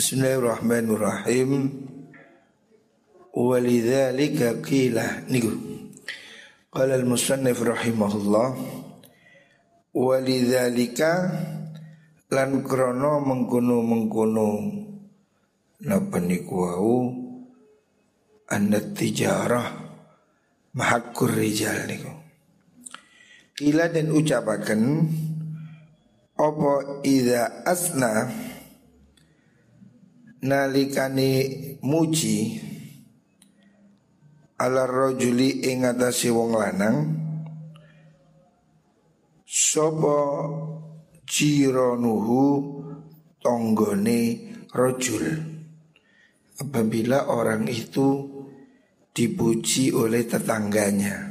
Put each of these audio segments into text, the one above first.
Bismillahirrahmanirrahim. Walidzalika qila niku. Qala al-musannif rahimahullah walidzalika lan krono mengkono-mengkono napa niku wau tijarah mahakkur rijal niku. Kila dan ucapaken Opo ida asna Nalikani muji Ala rojuli ing atasi wong lanang Sopo jironuhu tonggone rojul Apabila orang itu dipuji oleh tetangganya.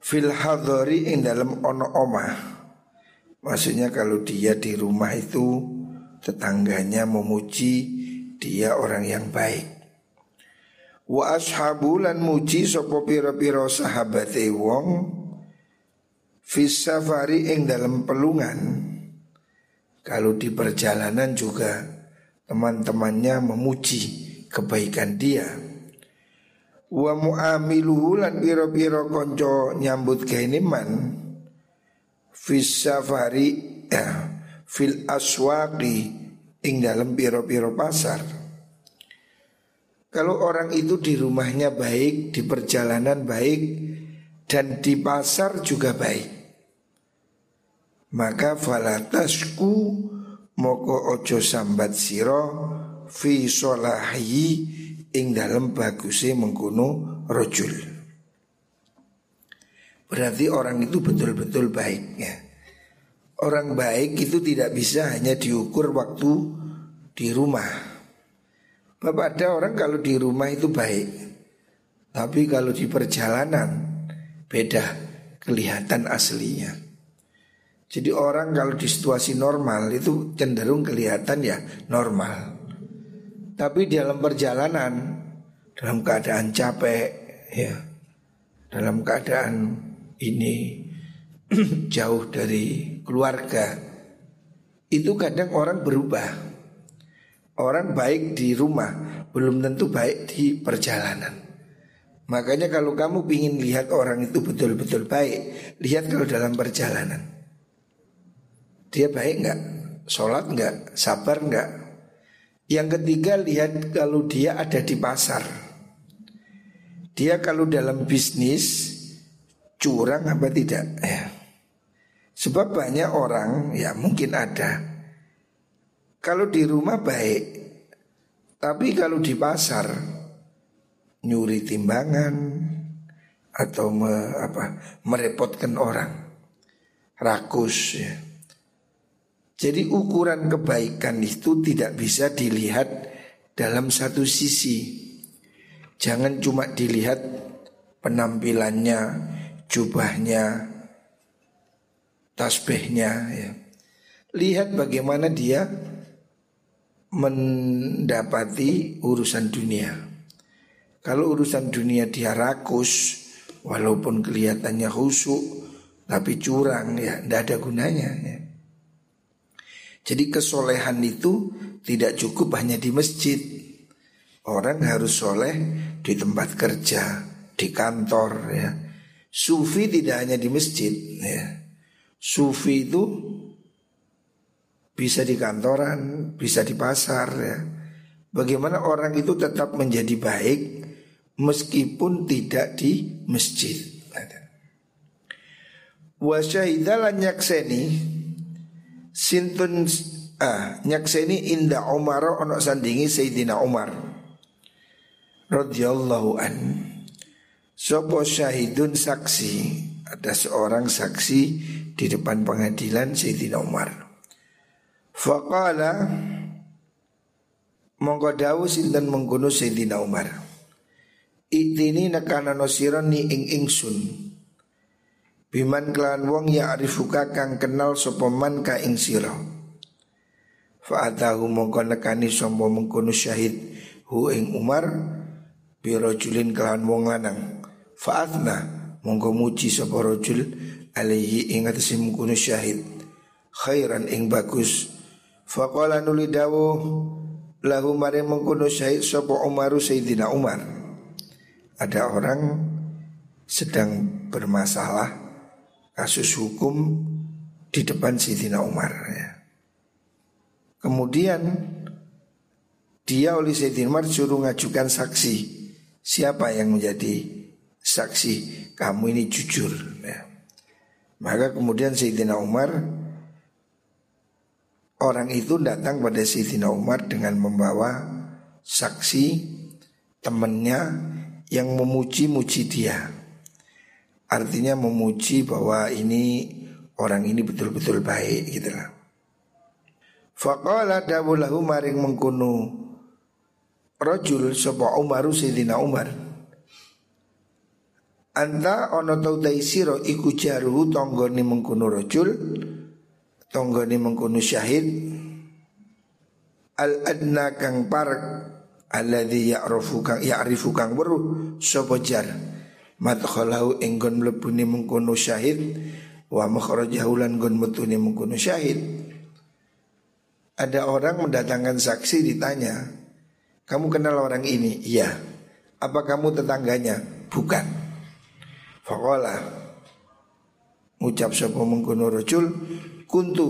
Fil hadori ing dalam ono omah. Maksudnya kalau dia di rumah itu tetangganya memuji dia orang yang baik. Wa ashabu lan muji sapa pira-pira sahabate wong fis safari ing dalam pelungan. Kalau di perjalanan juga teman-temannya memuji kebaikan dia. Wa muamiluhu lan pira-pira kanca nyambut man fis safari ya, fil aswaqi ing dalam piro-piro pasar. Kalau orang itu di rumahnya baik, di perjalanan baik, dan di pasar juga baik. Maka falatasku moko ojo sambat siro fi solahi ing dalam bagusnya mengkuno rojul. Berarti orang itu betul-betul baik ya. Orang baik itu tidak bisa hanya diukur waktu di rumah. Bapak ada orang kalau di rumah itu baik. Tapi kalau di perjalanan beda kelihatan aslinya. Jadi orang kalau di situasi normal itu cenderung kelihatan ya normal. Tapi dalam perjalanan dalam keadaan capek ya, dalam keadaan ini jauh dari keluarga. Itu kadang orang berubah. Orang baik di rumah belum tentu baik di perjalanan. Makanya kalau kamu ingin lihat orang itu betul-betul baik lihat kalau dalam perjalanan. Dia baik nggak? Sholat nggak? Sabar nggak? Yang ketiga lihat kalau dia ada di pasar. Dia kalau dalam bisnis curang apa tidak? Ya. Sebab banyak orang ya mungkin ada. Kalau di rumah baik Tapi kalau di pasar Nyuri timbangan Atau me, apa, merepotkan orang. Rakus ya. Jadi ukuran kebaikan itu tidak bisa dilihat dalam satu sisi. Jangan cuma dilihat penampilannya jubahnya, tasbihnya ya. Lihat bagaimana dia mendapati urusan dunia. Kalau urusan dunia dia rakus, walaupun kelihatannya khusyuk, tapi curang ya, tidak ada gunanya ya. Jadi kesolehan itu tidak cukup hanya di masjid. Orang harus soleh di tempat kerja, di kantor ya, Sufi tidak hanya di masjid ya. Sufi itu bisa di kantoran, bisa di pasar ya. Bagaimana orang itu tetap menjadi baik meskipun tidak di masjid. Wa syahidalan nyakseni sintun ah nyakseni inda Umar ono sandingi Sayyidina Umar radhiyallahu an Sopo syahidun saksi Ada seorang saksi Di depan pengadilan Sayyidina Umar. Faqala Mongko dawu sinten mengkuno Sayyidina Umar? Itini nekana nosiron ni ing ingsun. Biman kelan wong ya arifuka kang kenal sopoman ka ing siro Fa'atahu mongko nekani sompo mengkuno syahid Hu ing Umar Biro julin kelan wong lanang. Fa'atna monggo muji sapa rajul alaihi ing atase mungkunu syahid khairan ing bagus Faqala nuli dawuh lahu mari mengkono syahid sapa Umaru Sayyidina Umar. Ada orang sedang bermasalah kasus hukum di depan Sayyidina Umar ya. Kemudian dia oleh Sayyidina Umar suruh ngajukan saksi Siapa yang menjadi saksi kamu ini jujur ya. Maka kemudian Sayyidina Umar Orang itu datang pada Sayyidina Umar dengan membawa saksi temannya yang memuji-muji dia. Artinya memuji bahwa ini orang ini betul-betul baik gitu lah. Faqala dawulahu maring mengkunu rajul sapa Umaru Sayyidina Umar. Anta ono tau sira iku jaruhu tanggane mengkunu rajul tonggone mengkono syahid. Al adna kang parek alladzi ya'rifu kang ya'rifu kang weruh sapa jar? Madkhalahu enggon mlebune mengkono syahid wa makhrajahu lan gon metune mengkono syahid. Ada orang mendatangkan saksi ditanya kamu kenal orang ini? Iya. Apa kamu tetangganya? Bukan Fakola Ucap sapa mengkono rajul kuntu.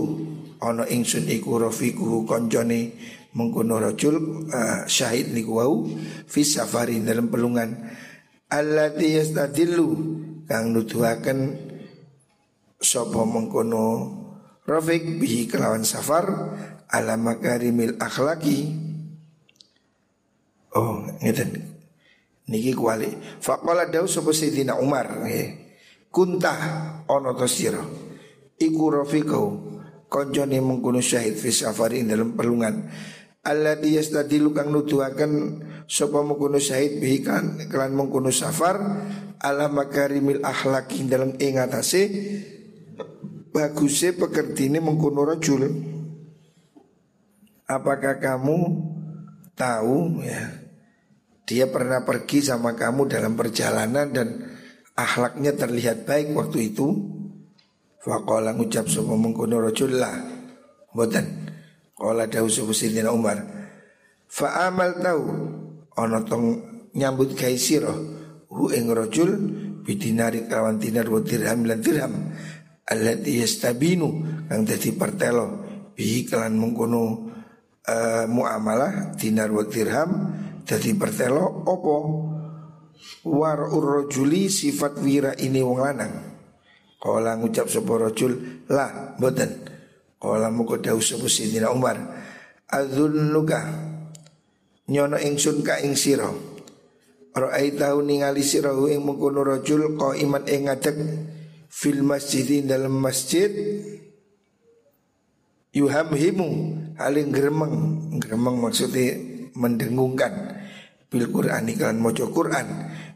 Ana ingsun iku rafiquhu koncone mengkono rajul uh, syahid niku wau fi safari dalam pelungan. Allati yastadillu kang nuduhaken sapa mengkono rafiq bihi kelawan safar ala makarimil akhlaki oh ngeten niki kuali. Faqala dawu sapa Sayyidina Umar kuntah ana to sira? Iku rafiqau konjone mengkono syahid fi safari dalam pelungan alladhi yastadilu kang nuduhaken sapa mengkono syahid bihi kan kelan mengkono safar ala makarimil akhlaki dalam ing atase bagusnya pekertine mengkono rajul. Apakah kamu tahu? Ya dia pernah pergi sama kamu dalam perjalanan dan akhlaknya terlihat baik waktu itu Faqala ngucap sapa mengkono rajul lah. Mboten. Qala dawu sapa Sayyidina Umar. Fa amal tau ana tong nyambut gawe hu ing rajul bidinari kawan dinar wa dirham lan dirham allati yastabinu kang dadi pertelo bihi kelan mengkono uh, muamalah dinar wa dirham dadi pertelo opo war urrojuli sifat wira ini wong lanang Kala ngucap sapa rajul lah mboten. Kala muga dawuh sapa Sidina Umar. Adzunnuka nyono ingsun ka ing sira. Ra'aitahu ningali sira ing mengkono rajul qaiman ing ngadeg fil masjid dalam masjid yuhamhimu haling gremeng gremeng maksudnya mendengungkan. Bil Quran iklan maca Quran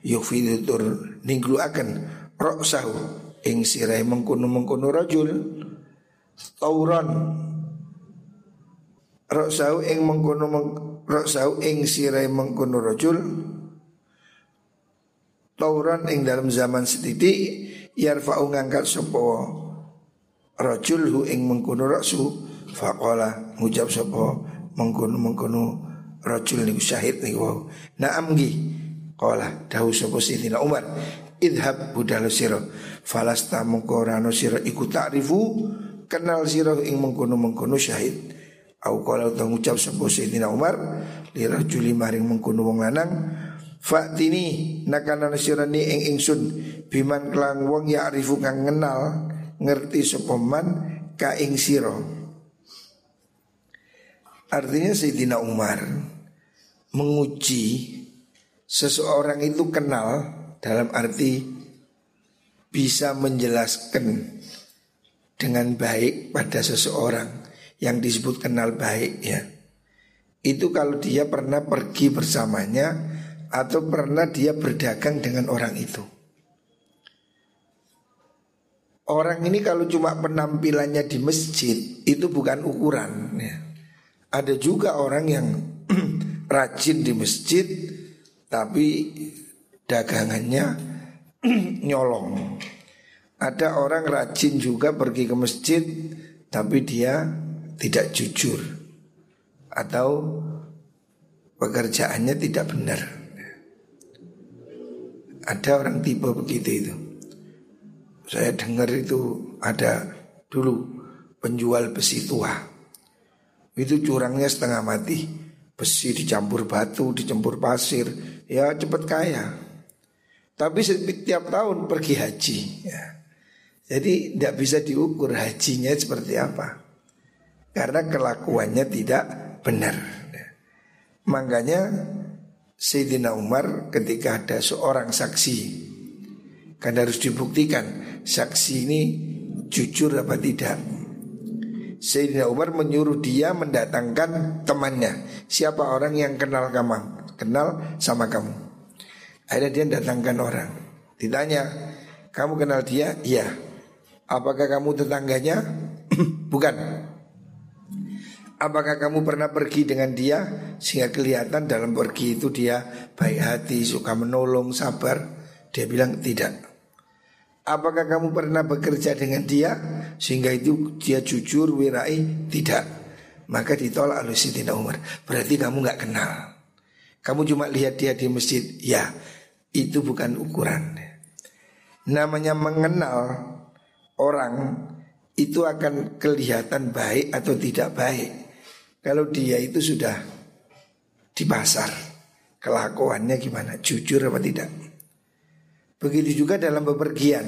yufidur ninglu akan roksahu ing sirai mengkuno mengkuno rajul tauran roksau ing mengkuno roksau ing sirai mengkuno rajul tauran ing dalam zaman setitik yarfa'u ngangkat sopo rajul hu ing mengkuno roksu faqala ngucap sopo mengkuno mengkuno rajul niku syahid niku. Naam gi qala dawu sopo Sidina Umar? Idhab budal siro falasta mongko rano siro iku ta'rifu kenal siro ing mengkono mengkono syahid. Au qala ta ngucap sapa Sayyidina Umar li rajuli maring mengkono wong lanang Fatini nakana nasirani ing ingsun biman kelang wong ya arifu kang kenal ngerti sopoman ka ing siro Artinya Sayyidina Umar menguji seseorang itu kenal dalam arti bisa menjelaskan dengan baik pada seseorang yang disebut kenal baik ya. Itu kalau dia pernah pergi bersamanya atau pernah dia berdagang dengan orang itu. Orang ini kalau cuma penampilannya di masjid itu bukan ukuran ya. Ada juga orang yang rajin di masjid tapi dagangannya nyolong. Ada orang rajin juga pergi ke masjid tapi dia tidak jujur atau pekerjaannya tidak benar. Ada orang tipe begitu itu. Saya dengar itu ada dulu penjual besi tua. Itu curangnya setengah mati. Besi dicampur batu, dicampur pasir, ya cepat kaya. Tapi setiap tahun pergi haji. Ya. Jadi tidak bisa diukur hajinya seperti apa. Karena kelakuannya tidak benar. Ya. Makanya Sayyidina Umar ketika ada seorang saksi Kan harus dibuktikan saksi ini jujur apa tidak Sayyidina Umar menyuruh dia mendatangkan temannya. Siapa orang yang kenal kamu? Kenal sama kamu. Akhirnya dia datangkan orang. Ditanya Kamu kenal dia? Iya. Apakah kamu tetangganya? Bukan. Apakah kamu pernah pergi dengan dia? Sehingga kelihatan dalam pergi itu dia Baik hati, suka menolong, sabar. Dia bilang tidak Apakah kamu pernah bekerja dengan dia sehingga itu dia jujur wirai? Tidak. Maka ditolak oleh Sayyidina Umar. Berarti kamu nggak kenal. Kamu cuma lihat dia di masjid. Ya, itu bukan ukuran. Namanya mengenal orang itu akan kelihatan baik atau tidak baik. Kalau dia itu sudah di pasar, kelakuannya gimana? Jujur apa tidak? Begitu juga dalam bepergian.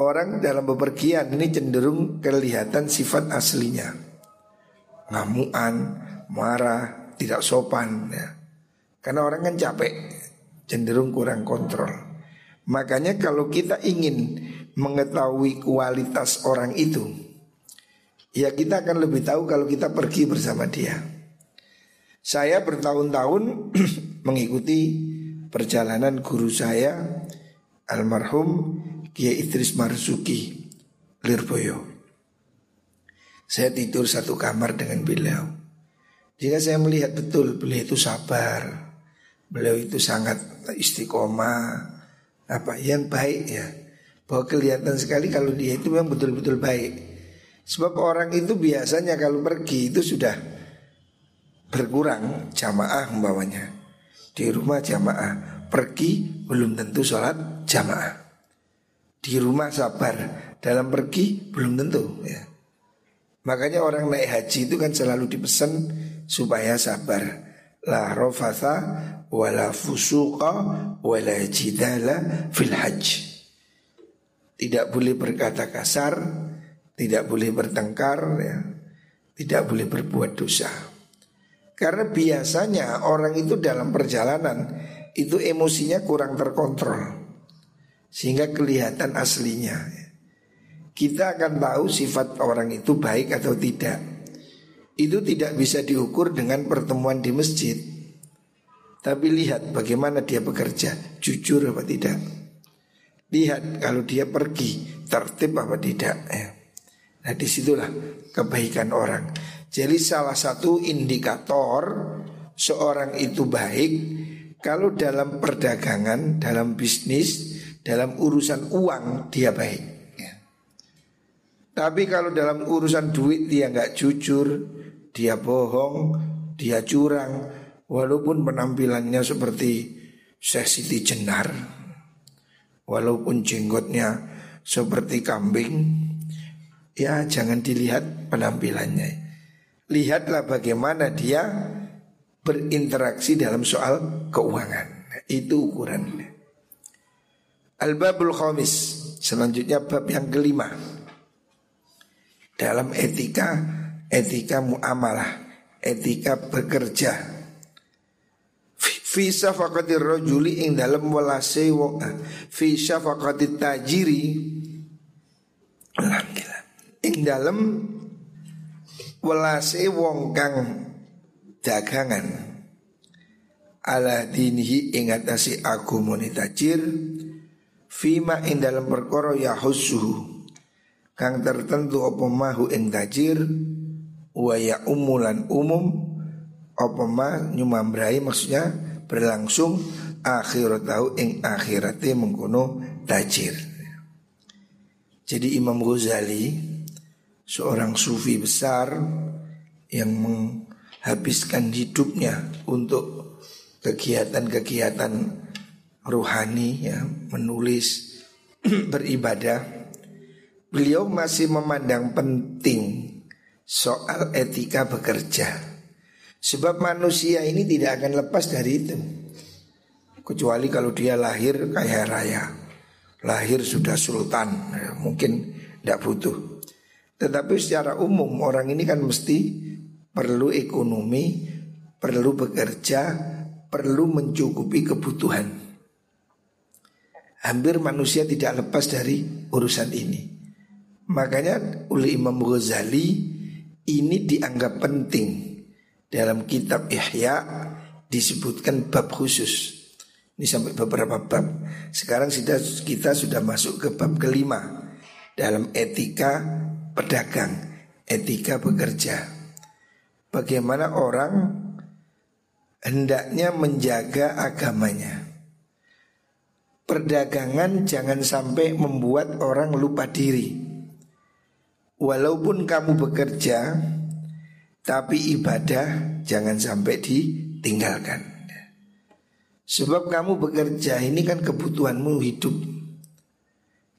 Orang dalam bepergian ini cenderung kelihatan sifat aslinya. Ngamuan, marah, tidak sopan ya. Karena orang kan capek, cenderung kurang kontrol. Makanya kalau kita ingin mengetahui kualitas orang itu, ya kita akan lebih tahu kalau kita pergi bersama dia. Saya bertahun-tahun mengikuti perjalanan guru saya almarhum Kiai Idris Marzuki Lirboyo. Saya tidur satu kamar dengan beliau. Jika saya melihat betul beliau itu sabar, beliau itu sangat istiqomah, apa yang baik ya. Bahwa kelihatan sekali kalau dia itu memang betul-betul baik. Sebab orang itu biasanya kalau pergi itu sudah berkurang jamaah membawanya. Di rumah jamaah. Pergi belum tentu sholat jamaah. Di rumah sabar. Dalam pergi belum tentu ya. Makanya orang naik haji itu kan selalu dipesan Supaya sabar. La rofatha Wala fusuqa Wala jidala fil hajj. Tidak boleh berkata kasar Tidak boleh bertengkar ya. Tidak boleh berbuat dosa karena biasanya orang itu dalam perjalanan itu emosinya kurang terkontrol sehingga kelihatan aslinya. Kita akan tahu sifat orang itu baik atau tidak. Itu tidak bisa diukur dengan pertemuan di masjid. Tapi lihat bagaimana dia bekerja, jujur apa tidak. Lihat kalau dia pergi, tertib apa tidak. Ya. Nah di situlah kebaikan orang. Jadi salah satu indikator seorang itu baik kalau dalam perdagangan, dalam bisnis, dalam urusan uang dia baik. Ya. Tapi kalau dalam urusan duit dia nggak jujur, dia bohong, dia curang, walaupun penampilannya seperti Siti Jenar, walaupun jenggotnya seperti kambing, ya jangan dilihat penampilannya. Lihatlah bagaimana dia berinteraksi dalam soal keuangan. Itu ukurannya. Al-Babul Khamis. Selanjutnya bab yang kelima. Dalam etika Etika muamalah Etika bekerja. Fi syafaqatir rajuli ing dalam walase wong Fi syafaqatit tajiri. Alhamdulillah. Ing dalam welase wong kang dagangan. Ala dinihi ing atase agamane tajir. Fima ing dalam perkara yahussuhu. Kang tertentu apa mahu ing tajir. Wa ya umulan umum. Apa ma nyumambrai maksudnya berlangsung akhirat tahu ing akhirate mengkono tajir. Jadi Imam Ghazali seorang sufi besar yang menghabiskan hidupnya untuk kegiatan-kegiatan rohani ya, menulis, beribadah. Beliau masih memandang penting soal etika bekerja. Sebab manusia ini tidak akan lepas dari itu. Kecuali kalau dia lahir kaya raya. Lahir sudah sultan, ya, mungkin tidak butuh. Tetapi secara umum orang ini kan mesti perlu ekonomi, perlu bekerja, perlu mencukupi kebutuhan. Hampir manusia tidak lepas dari urusan ini. Makanya oleh Imam Ghazali ini dianggap penting dalam kitab Ihya disebutkan bab khusus. Ini sampai beberapa bab. Sekarang kita, sudah masuk ke bab kelima dalam etika pedagang, etika bekerja. Bagaimana orang hendaknya menjaga agamanya. Perdagangan jangan sampai membuat orang lupa diri. Walaupun kamu bekerja, tapi ibadah jangan sampai ditinggalkan. Sebab kamu bekerja ini kan kebutuhanmu hidup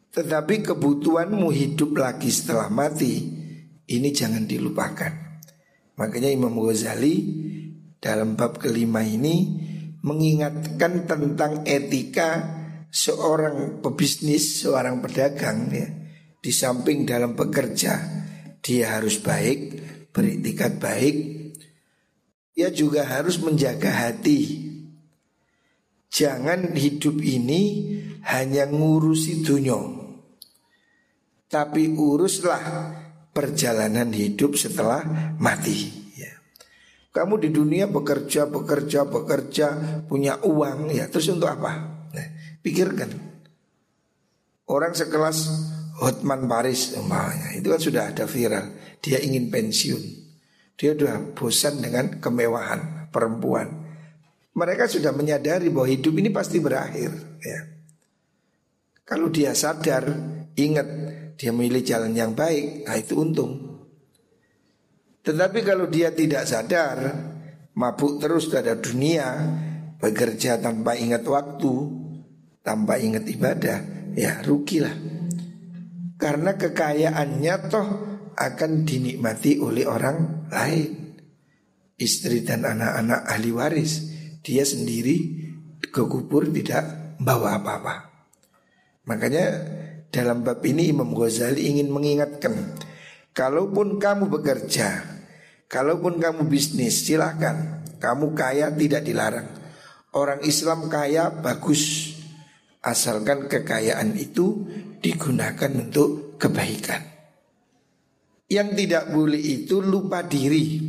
tetapi kebutuhanmu hidup lagi setelah mati Ini jangan dilupakan. Makanya Imam Ghazali dalam bab kelima ini Mengingatkan tentang etika seorang pebisnis, seorang pedagang ya. Di samping dalam bekerja Dia harus baik, beritikat baik. Dia juga harus menjaga hati. Jangan hidup ini hanya ngurusi dunia tapi uruslah perjalanan hidup setelah mati. Ya. Kamu di dunia bekerja, bekerja, bekerja, punya uang, ya terus untuk apa? Nah, pikirkan. Orang sekelas Hotman Paris umpamanya itu kan sudah ada viral. Dia ingin pensiun. Dia sudah bosan dengan kemewahan perempuan. Mereka sudah menyadari bahwa hidup ini pasti berakhir. Ya. Kalau dia sadar, ingat dia memilih jalan yang baik, nah itu untung. Tetapi kalau dia tidak sadar, mabuk terus terhadap dunia, bekerja tanpa ingat waktu, tanpa ingat ibadah, ya rugilah. Karena kekayaannya toh akan dinikmati oleh orang lain. Istri dan anak-anak ahli waris, dia sendiri ke kubur tidak bawa apa-apa. Makanya dalam bab ini Imam Ghazali ingin mengingatkan Kalaupun kamu bekerja Kalaupun kamu bisnis silahkan Kamu kaya tidak dilarang. Orang Islam kaya bagus. Asalkan kekayaan itu digunakan untuk kebaikan. Yang tidak boleh itu lupa diri.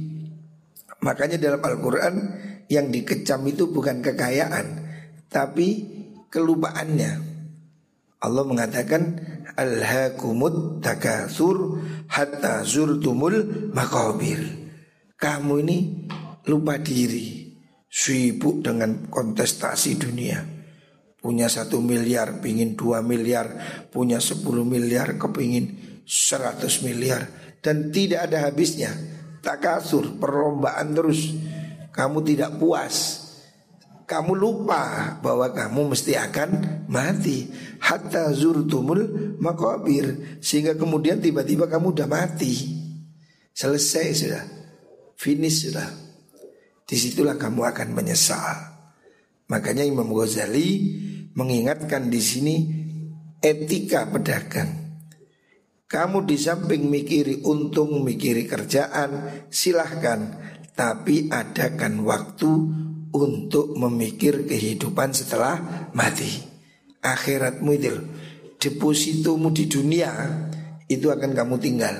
Makanya dalam Al-Quran yang dikecam itu bukan kekayaan Tapi kelupaannya Allah mengatakan alhaakumut takatsur hatta zurtumul makabir. Kamu ini lupa diri, sibuk dengan kontestasi dunia. Punya satu miliar, pingin dua miliar, punya sepuluh miliar, kepingin seratus miliar, dan tidak ada habisnya. Takasur, perlombaan terus. Kamu tidak puas, kamu lupa bahwa kamu mesti akan mati. Hatta zurtumul makabir sehingga kemudian tiba-tiba kamu udah mati. Selesai sudah. Finish sudah. Di situlah kamu akan menyesal. Makanya Imam Ghazali mengingatkan di sini etika pedagang. Kamu di samping mikiri untung mikiri kerjaan silahkan. Tapi adakan waktu untuk memikir kehidupan setelah mati. Akhiratmu itu depositomu di dunia itu akan kamu tinggal.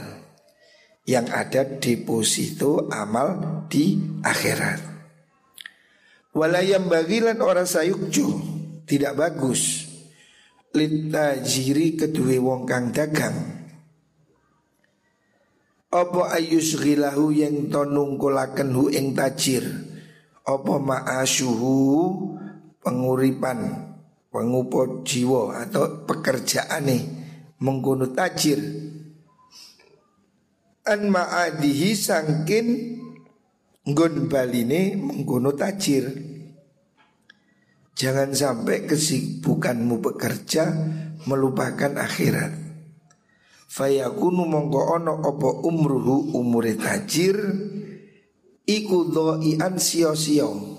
Yang ada deposito amal di akhirat. Walayam bagilan orang sayukju tidak bagus. Litajiri kedua wong kang dagang. Apa ayus gilahu yang tonungkulaken hu ing tajir apa ma'asyuhu penguripan pengupo jiwa atau pekerjaan nih menggunut tajir An ma'adihi sangkin nggon baline mengkono tajir. Jangan sampai kesibukanmu bekerja melupakan akhirat. Fayakunu mongko ono opo umruhu umure tajir iku ian sio-sio.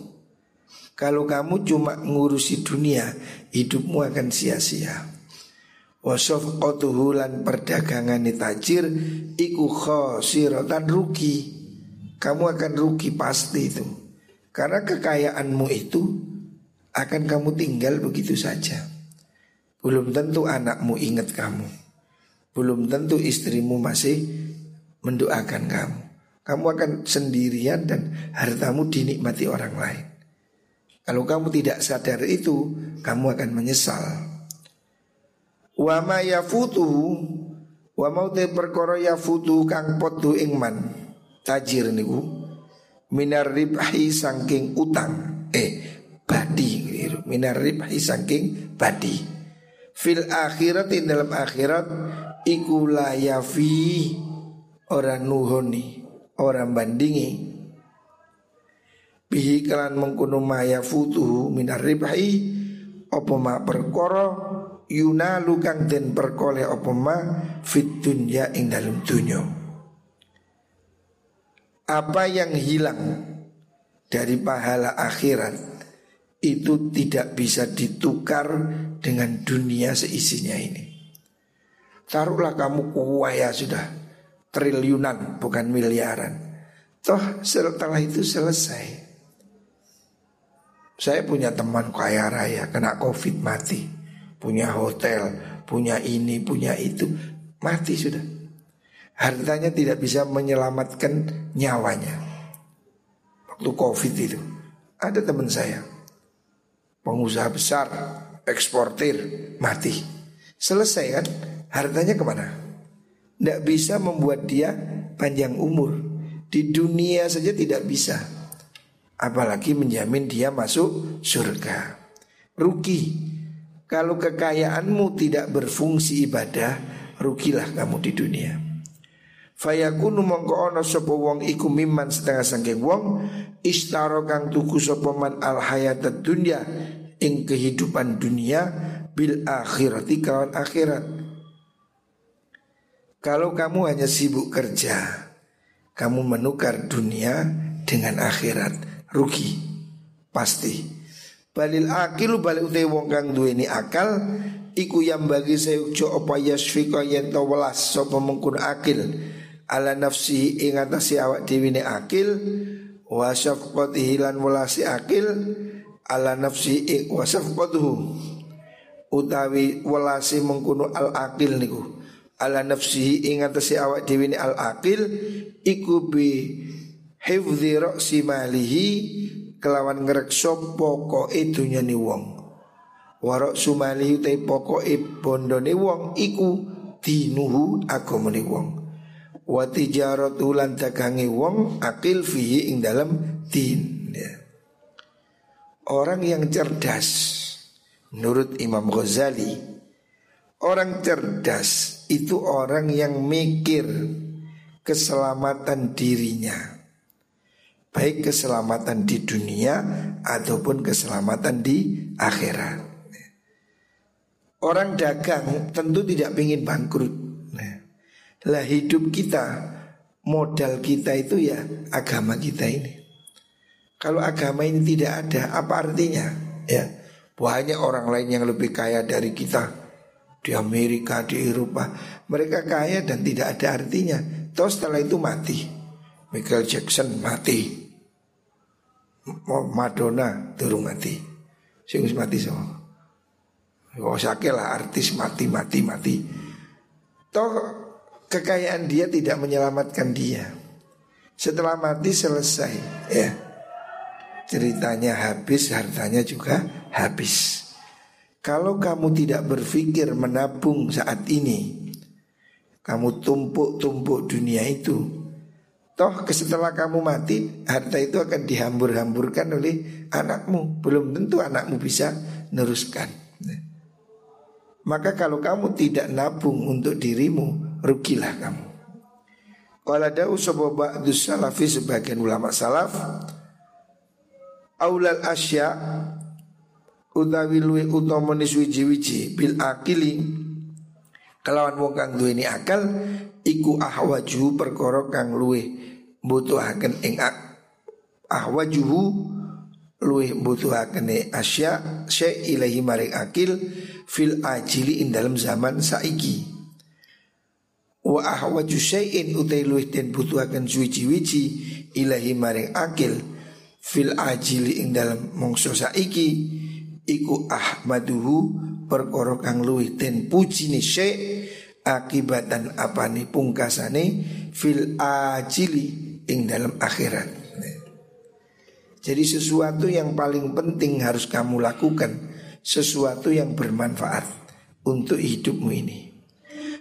Kalau kamu cuma ngurusi dunia, hidupmu akan sia-sia. Wasof otuhulan perdagangan tajir iku khosirotan rugi. Kamu akan rugi pasti itu. Karena kekayaanmu itu akan kamu tinggal begitu saja. Belum tentu anakmu ingat kamu. Belum tentu istrimu masih mendoakan kamu. Kamu akan sendirian dan hartamu dinikmati orang lain. Kalau kamu tidak sadar itu, kamu akan menyesal. Wa ma yafutu wa mau perkara yafutu kang potu ingman tajir niku minar ribhi saking utang eh badi minar ribhi saking badi fil akhirat dalam akhirat iku layafi orang nuhoni orang bandingi. Bihi kelan mengkuno maya futuhu minar ribhi apa ma perkara yunalu kang den perkoleh apa ma fit dunya ing dalam dunya. Apa yang hilang dari pahala akhirat itu tidak bisa ditukar dengan dunia seisinya ini. Taruhlah kamu kuaya sudah triliunan bukan miliaran. Toh setelah itu selesai. Saya punya teman kaya raya kena covid mati. Punya hotel, punya ini, punya itu. Mati sudah. Hartanya tidak bisa menyelamatkan nyawanya. Waktu covid itu. Ada teman saya pengusaha besar, eksportir, mati. Selesai kan? Hartanya ke mana? Tidak bisa membuat dia panjang umur. Di dunia saja tidak bisa. Apalagi menjamin dia masuk surga. Rugi. Kalau kekayaanmu tidak berfungsi ibadah, rugilah kamu di dunia. Fayakunu mongko ono sapa wong iku miman setengah sangking wong istaro kang tuku sapa man al hayat dunya ing kehidupan dunia bil akhirati kawan akhirat. Kalau kamu hanya sibuk kerja, kamu menukar dunia dengan akhirat, rugi. Pasti. Balil akilu balik utai wong kang duweni akal iku yang bagi saya ujo apa yasfika yen welas sapa mengkun akil. Ala nafsi ing atase awak ne akil wa syafqatihi lan welasi akil ala nafsi wa syafqatuhu. Utawi welasi mengkuno al akil niku ala nafsi ing atase awak dhewe al akil iku bi hifdzi ra'si malihi kelawan ngrekso pokoke dunyane wong warok sumali utai pokoke bondone wong iku dinuhu agamane wong wa tijaratu lan dagangi wong akil fihi ing dalam din ya. Orang yang cerdas menurut Imam Ghazali orang cerdas itu orang yang mikir keselamatan dirinya baik keselamatan di dunia ataupun keselamatan di akhirat. Orang dagang tentu tidak ingin bangkrut lah hidup kita modal kita itu ya agama kita ini. Kalau agama ini tidak ada, apa artinya? Ya, banyak orang lain yang lebih kaya dari kita di Amerika, di Eropa. Mereka kaya dan tidak ada artinya. Toh setelah itu mati. Michael Jackson mati. Madonna turun mati. Sing mati semua. Oh sakit lah artis mati mati mati. Toh kekayaan dia tidak menyelamatkan dia. Setelah mati selesai, ya. Ceritanya habis, hartanya juga habis. Kalau kamu tidak berpikir menabung saat ini, kamu tumpuk-tumpuk dunia itu, toh setelah kamu mati, harta itu akan dihambur-hamburkan oleh anakmu. Belum tentu anakmu bisa neruskan. Maka kalau kamu tidak nabung untuk dirimu, rugilah kamu. Qala da'u sapa ba'dus salafi sebagian ulama salaf Aulal asya utawi luwe utama wiji-wiji bil akili. Kelawan wong kang duweni akal iku ahwaju perkara kang luwe butuhaken ing ahwajuhu luwe butuhaken asya syai ilahi maring akil fil ajili ing dalam zaman saiki. Wa ahwaju syai'in utai luwih den butuhaken suwi-wiji ilahi maring akil fil ajili ing dalam mongso saiki iku ahmaduhu perkara kang luwih den pujine syai' akibatan apane pungkasane fil ajili ing dalam akhirat jadi sesuatu yang paling penting harus kamu lakukan sesuatu yang bermanfaat untuk hidupmu ini.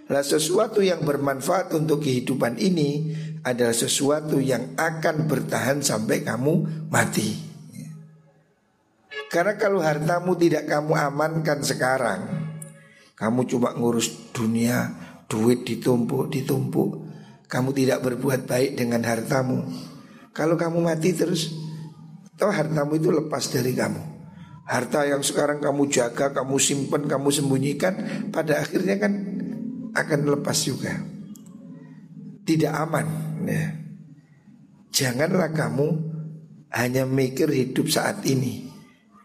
Nah sesuatu yang bermanfaat untuk kehidupan ini adalah sesuatu yang akan bertahan sampai kamu mati. Karena kalau hartamu tidak kamu amankan sekarang, kamu cuma ngurus dunia, duit ditumpuk, ditumpuk, kamu tidak berbuat baik dengan hartamu. Kalau kamu mati terus, toh hartamu itu lepas dari kamu. Harta yang sekarang kamu jaga, kamu simpan, kamu sembunyikan Pada akhirnya kan akan lepas juga Tidak aman ya. Janganlah kamu hanya mikir hidup saat ini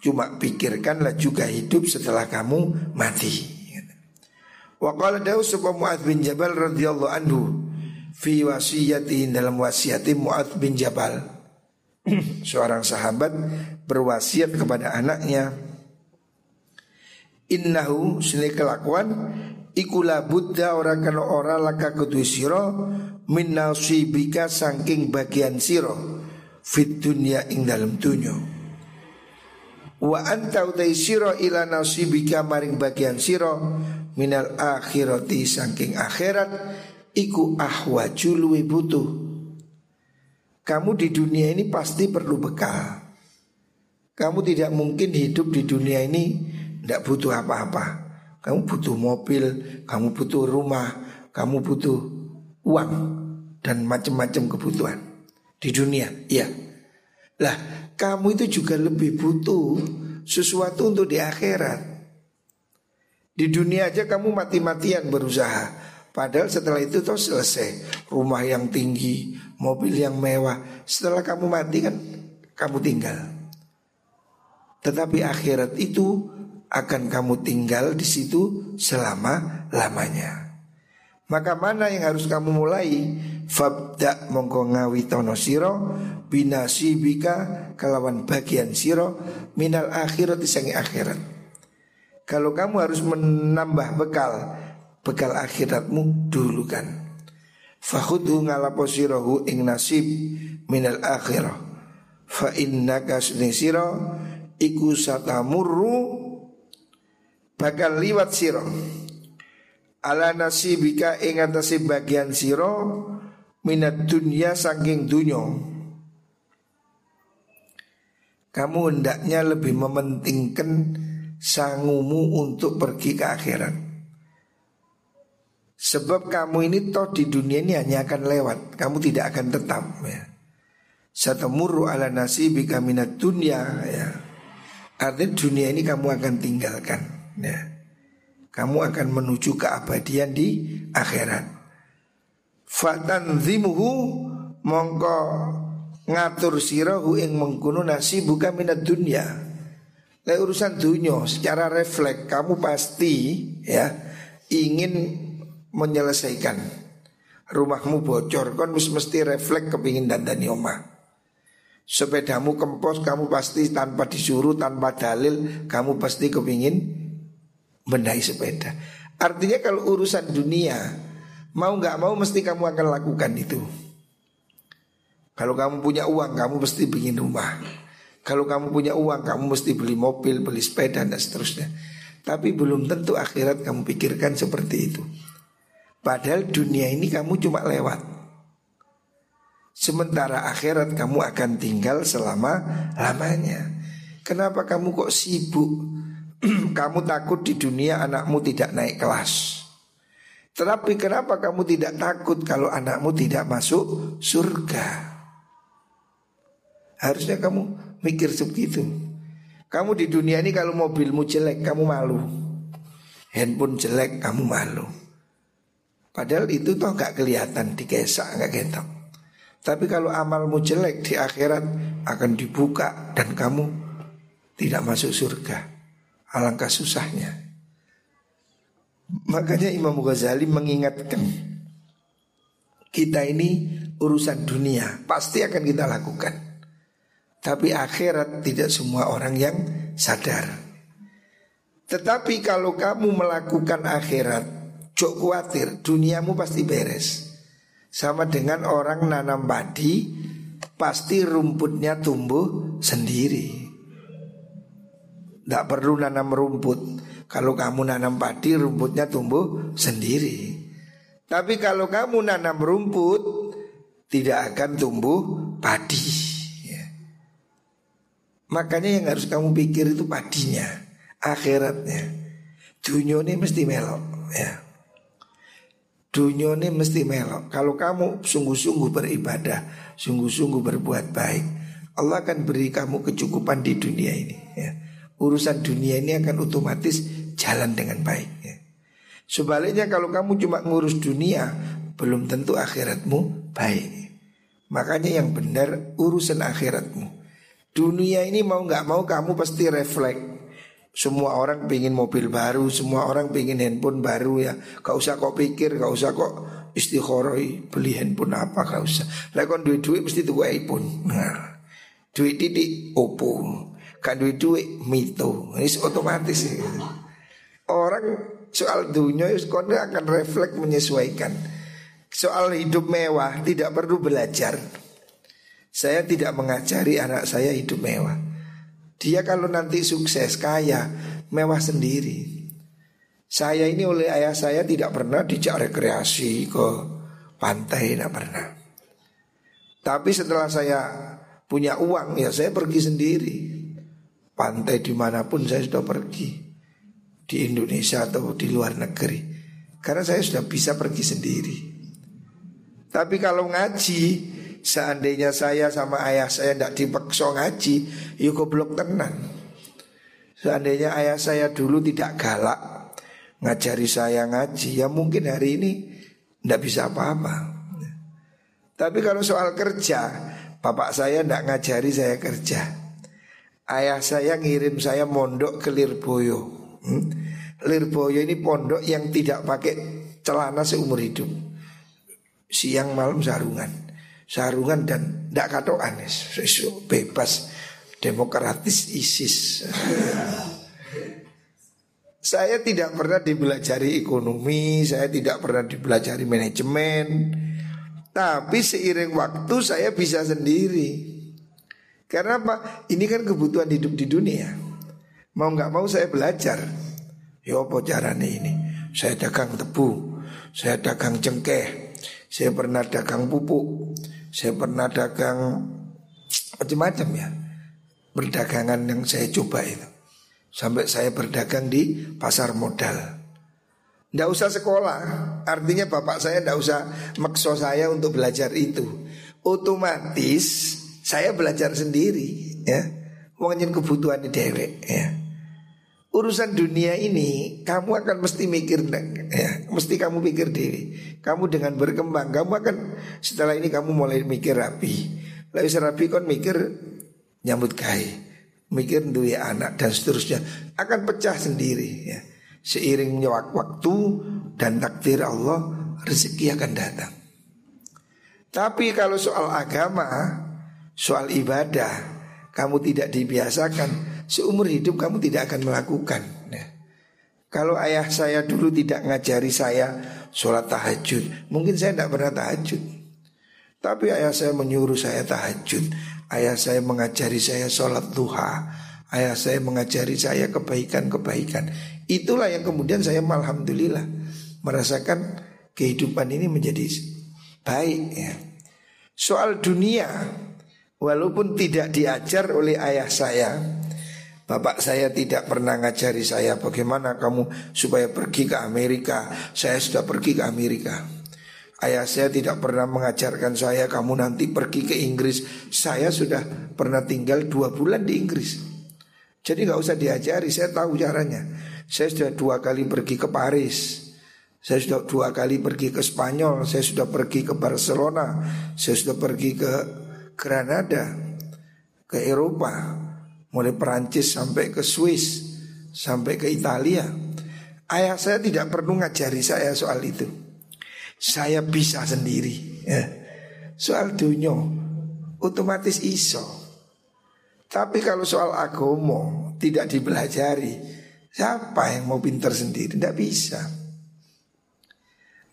Cuma pikirkanlah juga hidup setelah kamu mati. Wa qala dawu Mu'ad bin Jabal radhiyallahu anhu Fi wasiyati dalam wasiati Mu'ad bin Jabal. Seorang sahabat berwasiat kepada anaknya Innahu sini kelakuan Ikulah buddha orang kana ora laka kudu siro Min nasibika sangking bagian siro Fit dunia ing dalam dunya Wa anta utai siro ila nasibika maring bagian siro Minal akhirati sangking akhirat Iku ahwaju luwe butuh kamu di dunia ini pasti perlu bekal. Kamu tidak mungkin hidup di dunia ini tidak butuh apa-apa. Kamu butuh mobil, kamu butuh rumah, kamu butuh uang dan macam-macam kebutuhan di dunia. Iya. Lah, kamu itu juga lebih butuh sesuatu untuk di akhirat. Di dunia aja kamu mati-matian berusaha. Padahal setelah itu toh selesai. Rumah yang tinggi, mobil yang mewah. Setelah kamu mati kan kamu tinggal. Tetapi akhirat itu akan kamu tinggal di situ selama-lamanya. Maka mana yang harus kamu mulai? Fabda mongko ngawi tono Binasi bika kalawan bagian siro Minal akhirat disangi akhirat Kalau kamu harus menambah bekal bekal akhiratmu dulu kan. Fakhudhu ngalapo sirahu ing nasib minal akhirah. Fa innaka sira iku satamurru bakal liwat sira. Ala nasibika ing atase bagian sira minat dunia saking dunyo. Kamu hendaknya lebih mementingkan sangumu untuk pergi ke akhirat. Sebab kamu ini toh di dunia ini hanya akan lewat Kamu tidak akan tetap ya. Satamurru ala nasibika minat dunia ya. Artinya dunia ini kamu akan tinggalkan ya. Kamu akan menuju keabadian di akhirat Fatanzimuhu mongko ngatur sirahu ing mengkuno nasi bukan minat dunia. Lai urusan dunia secara refleks kamu pasti ya ingin menyelesaikan. Rumahmu bocor kon mesti refleks kepingin dandani omah. Sepedamu kempos kamu pasti tanpa disuruh tanpa dalil kamu pasti kepingin benahi sepeda. Artinya kalau urusan dunia mau nggak mau mesti kamu akan lakukan itu kalau kamu punya uang kamu mesti bikin rumah. Kalau kamu punya uang kamu mesti beli mobil beli sepeda dan seterusnya. Tapi belum tentu akhirat kamu pikirkan seperti itu. Padahal dunia ini kamu cuma lewat. Sementara akhirat kamu akan tinggal selama lamanya. Kenapa kamu kok sibuk? Kamu takut di dunia anakmu tidak naik kelas. Tetapi kenapa kamu tidak takut kalau anakmu tidak masuk surga? Harusnya kamu mikir sebegitu. Kamu di dunia ini kalau mobilmu jelek kamu malu. Handphone jelek kamu malu. Padahal itu toh gak kelihatan dikesak gak ketok. Tapi kalau amalmu jelek di akhirat akan dibuka dan kamu tidak masuk surga. Alangkah susahnya. Makanya Imam Ghazali mengingatkan kita ini urusan dunia pasti akan kita lakukan. Tapi akhirat tidak semua orang yang sadar. Tetapi kalau kamu melakukan akhirat, jok khawatir, duniamu pasti beres. Sama dengan orang nanam padi, pasti rumputnya tumbuh sendiri. Tidak perlu nanam rumput. Kalau kamu nanam padi, rumputnya tumbuh sendiri. Tapi kalau kamu nanam rumput, tidak akan tumbuh padi. Makanya yang harus kamu pikir itu padinya, akhiratnya. Dunia ini mesti melok ya. Dunia ini mesti melok. Kalau kamu sungguh-sungguh beribadah, sungguh-sungguh berbuat baik, Allah akan beri kamu kecukupan di dunia ini. Ya. Urusan dunia ini akan otomatis jalan dengan baik. Ya. Sebaliknya kalau kamu cuma ngurus dunia, belum tentu akhiratmu baik. Makanya yang benar urusan akhiratmu. Dunia ini mau nggak mau kamu pasti refleks. Semua orang pingin mobil baru, semua orang pingin handphone baru ya. Gak usah kok pikir, gak usah kok istikharoi beli handphone apa, gak usah. Lah kon duit duit mesti tuh iPhone. Nah, duit titik Oppo, kan duit duit Mito. Ini otomatis ya. Orang soal dunia itu akan refleks menyesuaikan. Soal hidup mewah tidak perlu belajar. Saya tidak mengajari anak saya hidup mewah. Dia kalau nanti sukses, kaya, mewah sendiri. Saya ini oleh ayah saya tidak pernah dijak rekreasi ke pantai, tidak pernah. Tapi setelah saya punya uang, ya saya pergi sendiri. Pantai di mana pun saya sudah pergi. Di Indonesia atau di luar negeri. Karena saya sudah bisa pergi sendiri. Tapi kalau ngaji, Seandainya saya sama ayah saya tidak dipaksa ngaji Yuk ya goblok tenan. Seandainya ayah saya dulu tidak galak Ngajari saya ngaji Ya mungkin hari ini Tidak bisa apa-apa. Tapi kalau soal kerja Bapak saya tidak ngajari saya kerja. Ayah saya ngirim saya mondok ke Lirboyo. Hmm? Lirboyo ini pondok yang tidak pakai celana seumur hidup. Siang malam sarungan sarungan dan tidak katoan bebas demokratis ISIS. saya tidak pernah dibelajari ekonomi, saya tidak pernah dibelajari manajemen. Tapi seiring waktu saya bisa sendiri. Karena apa? Ini kan kebutuhan hidup di dunia. Mau nggak mau saya belajar. Ya apa caranya ini? Saya dagang tebu, saya dagang cengkeh, saya pernah dagang pupuk, saya pernah dagang macam-macam ya. Perdagangan yang saya coba itu. Sampai saya berdagang di pasar modal. Tidak usah sekolah, artinya bapak saya tidak usah makso saya untuk belajar itu. Otomatis saya belajar sendiri, ya. Mungkin kebutuhan di dewek, ya urusan dunia ini kamu akan mesti mikir ya, mesti kamu pikir diri. Kamu dengan berkembang, kamu akan setelah ini kamu mulai mikir rapi. Lalu rapi kan mikir nyambut kai, mikir dua anak dan seterusnya akan pecah sendiri ya. Seiringnya waktu dan takdir Allah rezeki akan datang. Tapi kalau soal agama, soal ibadah, kamu tidak dibiasakan seumur hidup kamu tidak akan melakukan. Ya. Kalau ayah saya dulu tidak ngajari saya sholat tahajud, mungkin saya tidak pernah tahajud. Tapi ayah saya menyuruh saya tahajud, ayah saya mengajari saya sholat duha, ayah saya mengajari saya kebaikan-kebaikan. Itulah yang kemudian saya alhamdulillah merasakan kehidupan ini menjadi baik ya. Soal dunia walaupun tidak diajar oleh ayah saya Bapak saya tidak pernah ngajari saya bagaimana kamu supaya pergi ke Amerika. Saya sudah pergi ke Amerika. Ayah saya tidak pernah mengajarkan saya kamu nanti pergi ke Inggris. Saya sudah pernah tinggal dua bulan di Inggris. Jadi nggak usah diajari, saya tahu caranya. Saya sudah dua kali pergi ke Paris. Saya sudah dua kali pergi ke Spanyol. Saya sudah pergi ke Barcelona. Saya sudah pergi ke Granada, ke Eropa mulai Perancis sampai ke Swiss, sampai ke Italia. Ayah saya tidak perlu ngajari saya soal itu. Saya bisa sendiri. Ya. Soal dunia otomatis iso. Tapi kalau soal agomo tidak dipelajari, siapa yang mau pintar sendiri? Tidak bisa.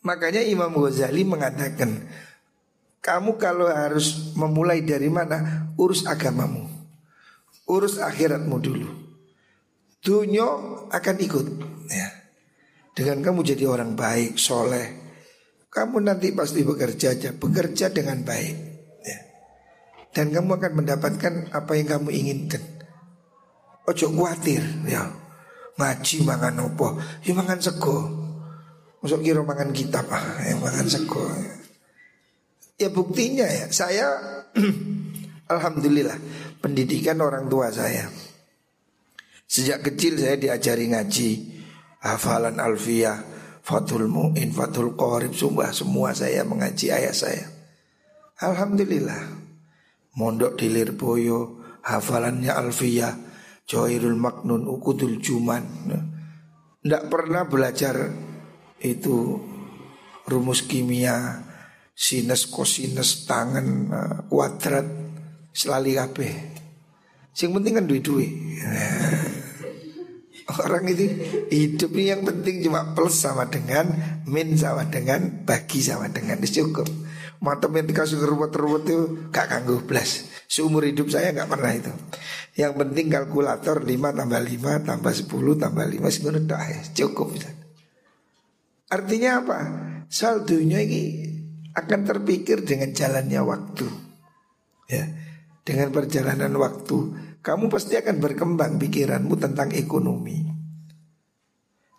Makanya Imam Ghazali mengatakan, kamu kalau harus memulai dari mana, urus agamamu. Urus akhiratmu dulu Dunia akan ikut ya. Dengan kamu jadi orang baik, soleh Kamu nanti pasti bekerja aja Bekerja dengan baik ya. Dan kamu akan mendapatkan apa yang kamu inginkan Ojo khawatir ya Ngaji mangan opo Ya mangan sego Masuk kira mangan kitab ah, ya, mangan sego ya. Ya buktinya ya Saya Alhamdulillah pendidikan orang tua saya. Sejak kecil saya diajari ngaji, hafalan alfiyah, fatul mu'in, fatul qorib, sumpah semua saya mengaji ayah saya. Alhamdulillah. Mondok di Lirboyo, hafalannya alfiyah, Joirul Maknun, Ukudul Juman. Tidak pernah belajar itu rumus kimia, sinus, kosinus, tangan, eh, kuadrat, selali kabeh. Sing penting kan duit-duit. Orang itu hidup ini yang penting cuma plus sama dengan min sama dengan bagi sama dengan itu cukup. Matematika suka ruwet-ruwet itu gak kangguh plus. Seumur hidup saya gak pernah itu. Yang penting kalkulator 5 tambah 5 tambah 10 tambah 5 sebenarnya ya, cukup. Artinya apa? Saldonya ini akan terpikir dengan jalannya waktu. Ya. Dengan perjalanan waktu Kamu pasti akan berkembang pikiranmu tentang ekonomi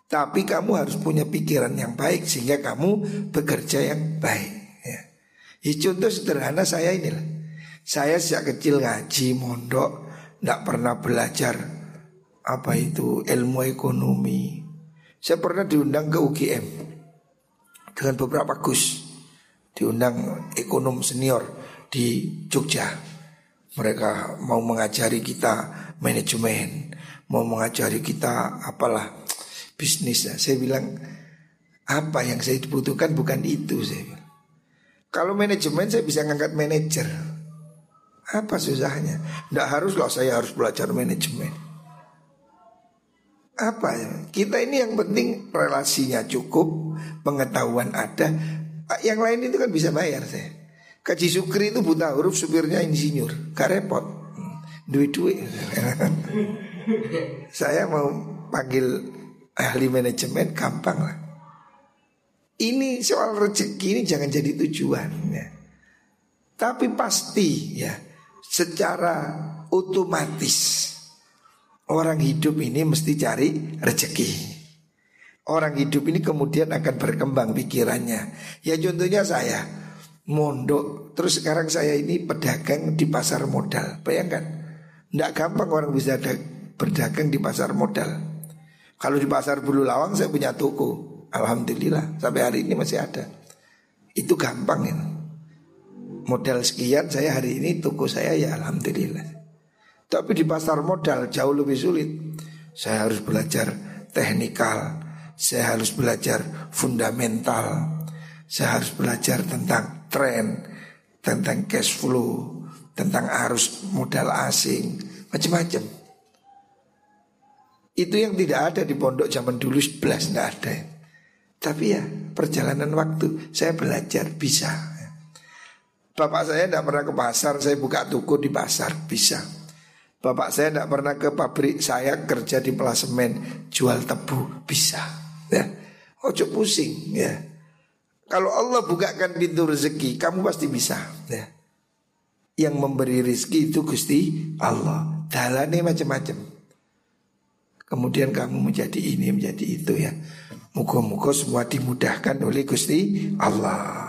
Tapi kamu harus punya pikiran yang baik Sehingga kamu bekerja yang baik ya. ya contoh sederhana saya inilah Saya sejak kecil ngaji, mondok Tidak pernah belajar Apa itu ilmu ekonomi Saya pernah diundang ke UGM Dengan beberapa gus Diundang ekonom senior di Jogja mereka mau mengajari kita manajemen, mau mengajari kita apalah bisnis. Saya bilang apa yang saya butuhkan bukan itu saya. Kalau manajemen saya bisa ngangkat manajer. Apa susahnya? Tidak harus loh saya harus belajar manajemen. Apa ya? Kita ini yang penting relasinya cukup, pengetahuan ada. Yang lain itu kan bisa bayar saya. Kaji Sukri itu buta huruf supirnya insinyur. Gak repot. Duit-duit Saya mau panggil ahli manajemen gampang lah. Ini soal rezeki ini jangan jadi tujuan ya. Tapi pasti ya Secara otomatis Orang hidup ini mesti cari rezeki Orang hidup ini kemudian akan berkembang pikirannya. Ya contohnya saya mondok. Terus sekarang saya ini pedagang di pasar modal. Bayangkan Tidak gampang orang bisa berdagang di pasar modal. Kalau di pasar Bulu Lawang saya punya toko. Alhamdulillah sampai hari ini masih ada. Itu gampang ya Modal sekian saya hari ini toko saya ya Alhamdulillah. Tapi di pasar modal jauh lebih sulit. Saya harus belajar teknikal Saya harus belajar fundamental Saya harus belajar tentang tren, tentang cash flow, tentang arus modal asing, macam-macam. Itu yang tidak ada di pondok zaman dulu 11 tidak ada. Tapi ya perjalanan waktu saya belajar bisa. Bapak saya tidak pernah ke pasar, saya buka toko di pasar bisa. Bapak saya tidak pernah ke pabrik, saya kerja di pelasemen jual tebu bisa. Ya, ojo pusing ya. Kalau Allah bukakan pintu rezeki, kamu pasti bisa. Ya. Yang memberi rezeki itu Gusti Allah. Dalane macam-macam. Kemudian kamu menjadi ini menjadi itu ya Muka-muka semua dimudahkan oleh Gusti Allah